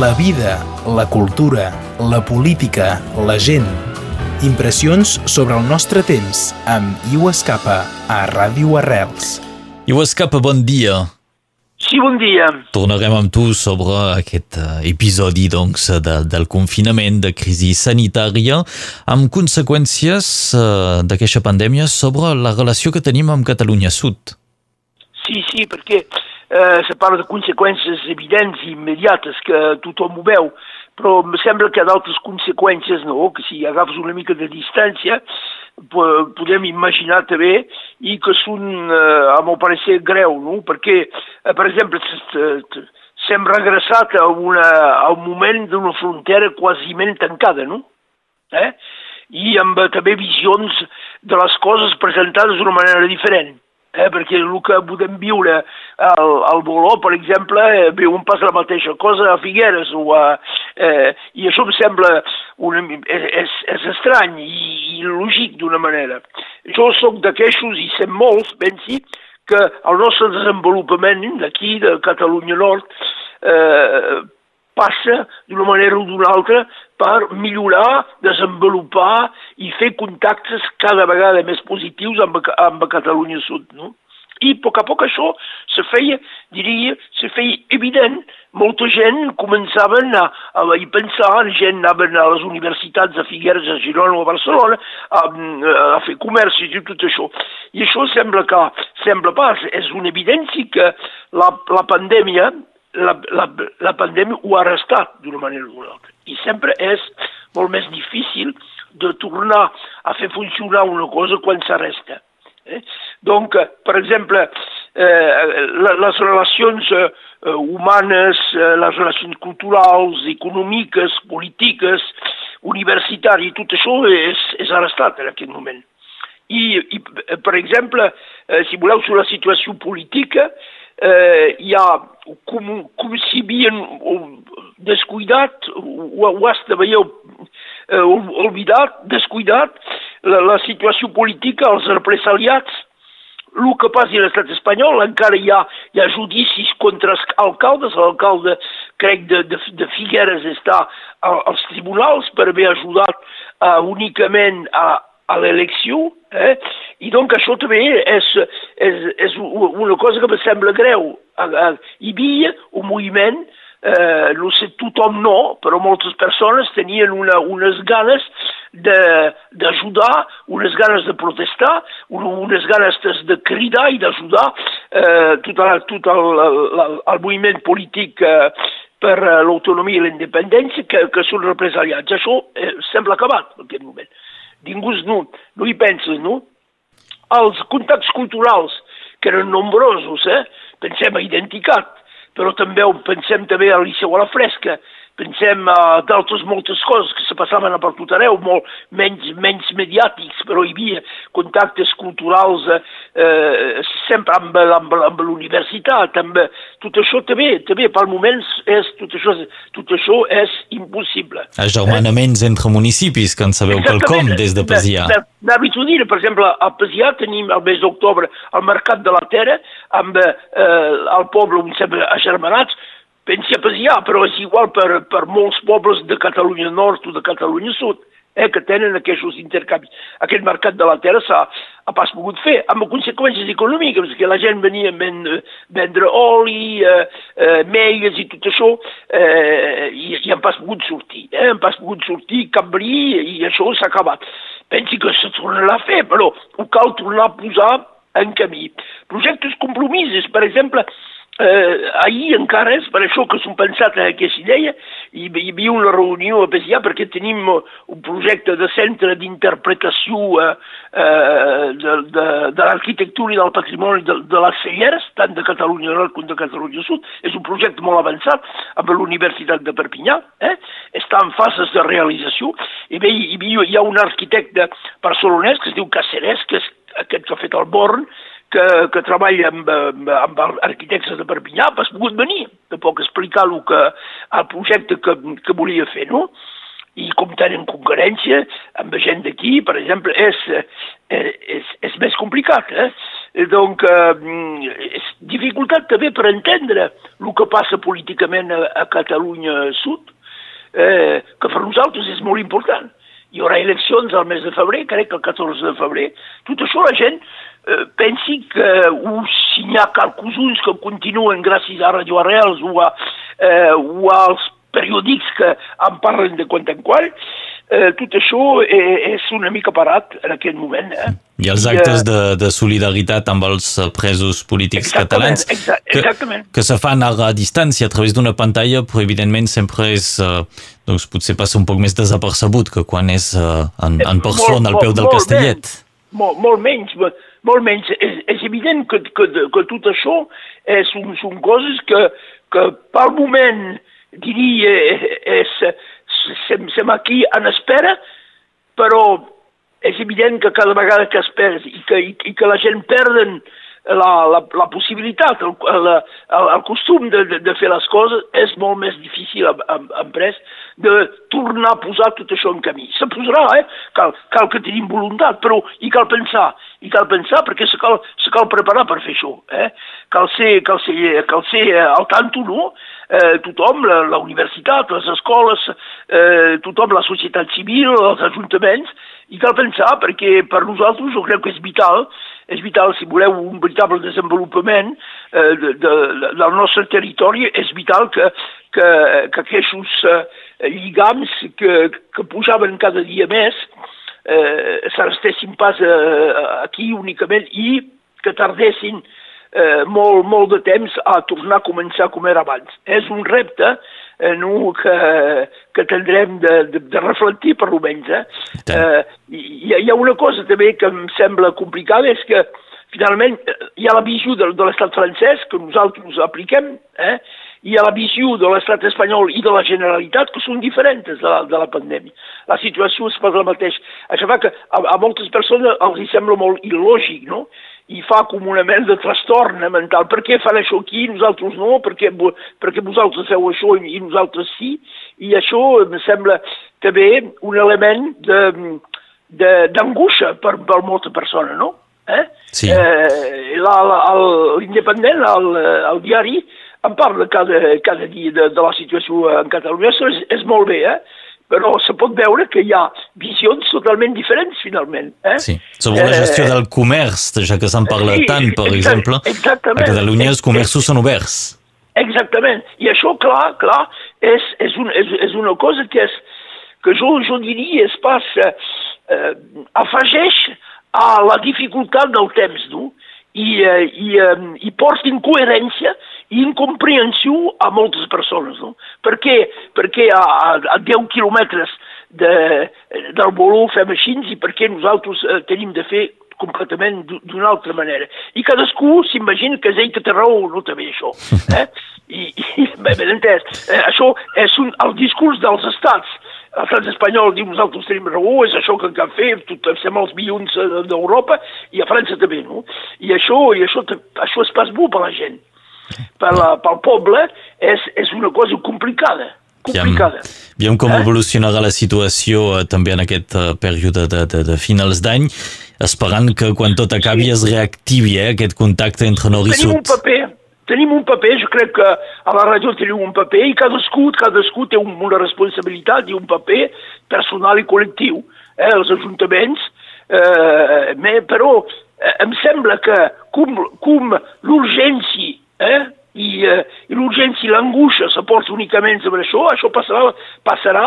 la vida, la cultura, la política, la gent. Impressions sobre el nostre temps amb Iu Escapa a Ràdio Arrels. Iu Escapa, bon dia. Sí, bon dia. Tornarem amb tu sobre aquest uh, episodi doncs, de, del confinament, de crisi sanitària, amb conseqüències uh, d'aquesta pandèmia sobre la relació que tenim amb Catalunya Sud. Sí, sí, perquè eh, se parla de conseqüències evidents i immediates que tothom ho veu, però em sembla que ha d'altres conseqüències, no?, que si agafes una mica de distància podem imaginar també i que són, eh, a meu parecer, greu, no?, perquè, eh, per exemple, s'hem regressat a, una, a un moment d'una frontera quasiment tancada, no?, eh? i amb també visions de les coses presentades d'una manera diferent eh, perquè el que podem viure al, al Boló, per exemple, eh, viuen pas la mateixa cosa a Figueres, o a, eh, i això em sembla una, és, és estrany i, i lògic d'una manera. Jo sóc d'aquestos, i sem molts, pensi, que el nostre desenvolupament d'aquí, de Catalunya Nord, eh, passa d'una manera o d'una altra per millorar, desenvolupar i fer contactes cada vegada més positius amb, amb Catalunya Sud. No? I a poc a poc això se feia, diria, se feia evident. Molta gent començaven a, a, a pensar, gent anaven a les universitats de Figueres, a Girona o a Barcelona, a, a fer comerç i tot això. I això sembla que, sembla pas, és una evidència que la, la pandèmia la, la, la pandèmia ho ha restat d'una manera o d'una altra. I sempre és molt més difícil de tornar a fer funcionar una cosa quan s'arresta. Donc, per exemple, eh, les relacions eh, humanes, eh, les relacions culturals, econòmiques, polítiques, universitàries, tot això és, és arrestat en aquest moment. I, i per exemple, eh, si voleu, sobre la situació política, eh, hi ha com, com si havien descuidat, o, o hasta veieu eh, oblidat, descuidat la, la situació política, els represaliats, el que passi a l'estat espanyol, encara hi ha, hi ha judicis contra els alcaldes, l'alcalde, crec, de, de, de Figueres està als tribunals per haver ajudat uh, únicament a, a l'elecció, eh? i doncs això també és, és, és una cosa que em sembla greu. Hi havia un moviment, eh, no sé, tothom no, però moltes persones tenien una, unes ganes d'ajudar, unes ganes de protestar, unes ganes de cridar i d'ajudar eh, tot, el, tot el, el, el moviment polític eh, per l'autonomia i la independència que, que són represaliats. Això eh, sembla acabat en aquest moment ningú no, no hi pensa, no? Els contactes culturals, que eren nombrosos, eh? pensem a Identicat, però també pensem també a Liceu a la Fresca, pensem a d'altres moltes coses que se passaven a per tot arreu, molt menys, menys mediàtics, però hi havia contactes culturals eh, eh sempre amb, amb, amb l'universitat, amb tot això també, també pel moment és, tot, això, tot això és impossible. Agermanaments eh? entre municipis, que en sabeu quelcom des de Pesià. D'hàbit ho dir, per exemple, a Pesià tenim el mes d'octubre el Mercat de la Terra, amb eh, el poble on sempre agermanats, pensi a Pesià, però és igual per, per molts pobles de Catalunya Nord o de Catalunya Sud, eh, que tenen aquests intercanvis. Aquest mercat de la terra s'ha ha pas pogut fer, amb conseqüències econòmiques, perquè la gent venia a vendre, oli, eh, eh, i tot això, eh, i, i han pas pogut sortir, eh, han pas pogut sortir cap bri i això s'ha acabat. Pensi que se tornarà a fer, però ho cal tornar a posar en camí. Projectes compromisos, per exemple, Eh, ahir encara és per això que s'ho pensat en aquesta idea i hi havia una reunió Pesià perquè tenim un projecte de centre d'interpretació eh, eh, de, de, de l'arquitectura i del patrimoni de, de les Celleres, tant de Catalunya Nord com de Catalunya Sud. És un projecte molt avançat amb l'Universitat de Perpinyà, eh? està en fases de realització. I bé, hi, havia, hi ha un arquitecte barcelonès que es diu Caceres, que és aquest que ha fet el Born, que, que treballa amb, amb, amb arquitectes de Perpinyà, has pogut venir, de poc explicar el, que, el projecte que, que volia fer, no? I com tenen concurrència amb gent d'aquí, per exemple, és, és, és més complicat. Eh? I donc, eh, és dificultat també per entendre el que passa políticament a, a Catalunya Sud, eh, que per nosaltres és molt important. Hi haurà eleccions al mes de febrer, crec que el 14 de febrer. Tot això la gent eh, pensi que uh, si n'hi ha qualcuns que continuen gràcies a Radio Arrels o, a, eh, o als periòdics que en parlen de quan en qual, tot això és una mica parat en aquest moment. Eh? I els actes de, de solidaritat amb els presos polítics exactament, catalans exa exactament. que, que se fan a distància a través d'una pantalla, però evidentment sempre és, eh, doncs potser passa un poc més desapercebut que quan és eh, en, en persona al peu del molt castellet. Menys, molt, molt menys, molt menys. És, és evident que, que, que tot això és, són, són coses que, que pel moment, diria, és, som aquí en espera, però és evident que cada vegada que es perd i que, i, i que la gent perden la, la, la possibilitat, el, el, el, el costum de, de, de fer les coses, és molt més difícil en pres de tornar a posar tot això en camí. Se posarà, eh? Cal, cal que tenim voluntat, però hi cal pensar, i cal pensar perquè se cal, se cal preparar per fer això. Eh? Cal, ser, cal, ser, cal ser al tanto, no? Eh, tothom, la, la universitat, les escoles, eh, tothom, la societat civil, els ajuntaments, i cal pensar perquè per nosaltres jo crec que és vital, és vital, si voleu un veritable desenvolupament eh, de, de, del nostre territori, és vital que, que, que aquests eh, lligams que, que pujaven cada dia més eh, s'arrestessin pas eh, aquí únicament i que tardessin molt, molt de temps a tornar a començar com era abans. És un repte eh, no, que, que tindrem de, de, de reflectir per almenys. Eh? Eh, hi, hi ha una cosa també que em sembla complicada, és que finalment hi ha la visió de, de l'estat francès que nosaltres apliquem, eh? hi ha la visió de l'estat espanyol i de la Generalitat que són diferents de la, de la pandèmia. La situació és pas la mateixa. Això fa que a, a moltes persones els hi sembla molt il·lògic, no? I fa mena de trastorn mental. Per què fan això aquí i nosaltres no? Per què, per què vosaltres feu això i nosaltres sí? I això em sembla també un element d'angoixa per, per molta persona, no? Eh? Sí. Eh, L'independent, el, el diari, en parla cada, cada dia de, de la situació en Catalunya, això és, és molt bé, eh? Però se pot veure que hi ha visions totalment diferents, finalment. Eh? Sí, sobre la gestió del comerç, ja que se'n parla sí, tant, per exemple, exactament. a Catalunya els comerços són oberts. Exactament, i això, clar, clar, és, és, un, és, és una cosa que, és, que jo, jo diria es passa, eh, afegeix a la dificultat del temps, no? I, eh, i, eh, i porta incoherència i incomprensió a moltes persones. No? Per què? Perquè a, a 10 quilòmetres de, del voló fem així i per què nosaltres eh, tenim de fer completament d'una altra manera. I cadascú s'imagina que és ell que té raó, no també això. Eh? I, i bé, ben entès, eh, això és un, el discurs dels estats. L'estat espanyol diu nosaltres tenim raó, és això que cal fer, tot, som els milions eh, d'Europa, i a França també, no? I això, i això, això és pas bo per la gent per la, pel poble és, és una cosa complicada. complicada. Com eh? evolucionarà la situació eh, també en aquest eh, període de, de, de finals d'any, esperant que quan tot acabi sí. es reactivi eh, aquest contacte entre nord i tenim sud. Un paper, tenim un paper, jo crec que a la regió tenim un paper i cadascú, cadascú té un, una responsabilitat i un paper personal i col·lectiu. Eh, els ajuntaments, eh, però eh, em sembla que com, com l'urgència eh? i, eh, l'urgència i l'angoixa s'aporta únicament sobre això, això passarà, passarà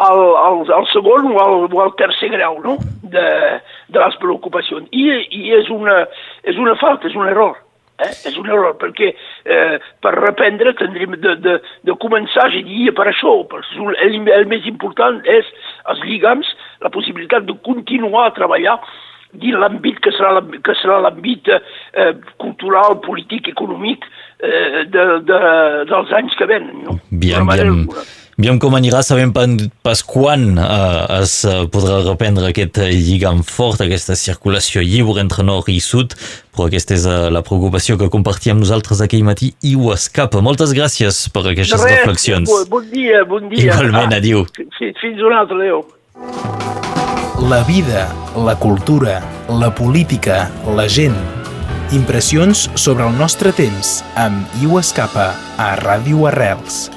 al, al, al segon o al, o al tercer grau no? de, de les preocupacions. I, i és, una, és una falta, és un error. Eh? És un error, perquè eh, per reprendre tindrem de, de, de començar, ja diria, per això. Per el, el més important és els lligams, la possibilitat de continuar a treballar dins l'àmbit que serà l'àmbit eh, cultural, polític, econòmic eh, de, de, dels anys que venen. No? Bien, bien. Aviam com anirà, sabem pas quan eh, es podrà reprendre aquest lligam fort, aquesta circulació lliure entre nord i sud, però aquesta és eh, la preocupació que compartíem nosaltres aquell matí i ho escapa. Moltes gràcies per aquestes res, reflexions. Bon, dia, bon dia. Igualment, ah, adiu. Fins un altre, adéu. La vida, la cultura, la política, la gent. Impressions sobre el nostre temps amb Iu Escapa a Ràdio Arrels.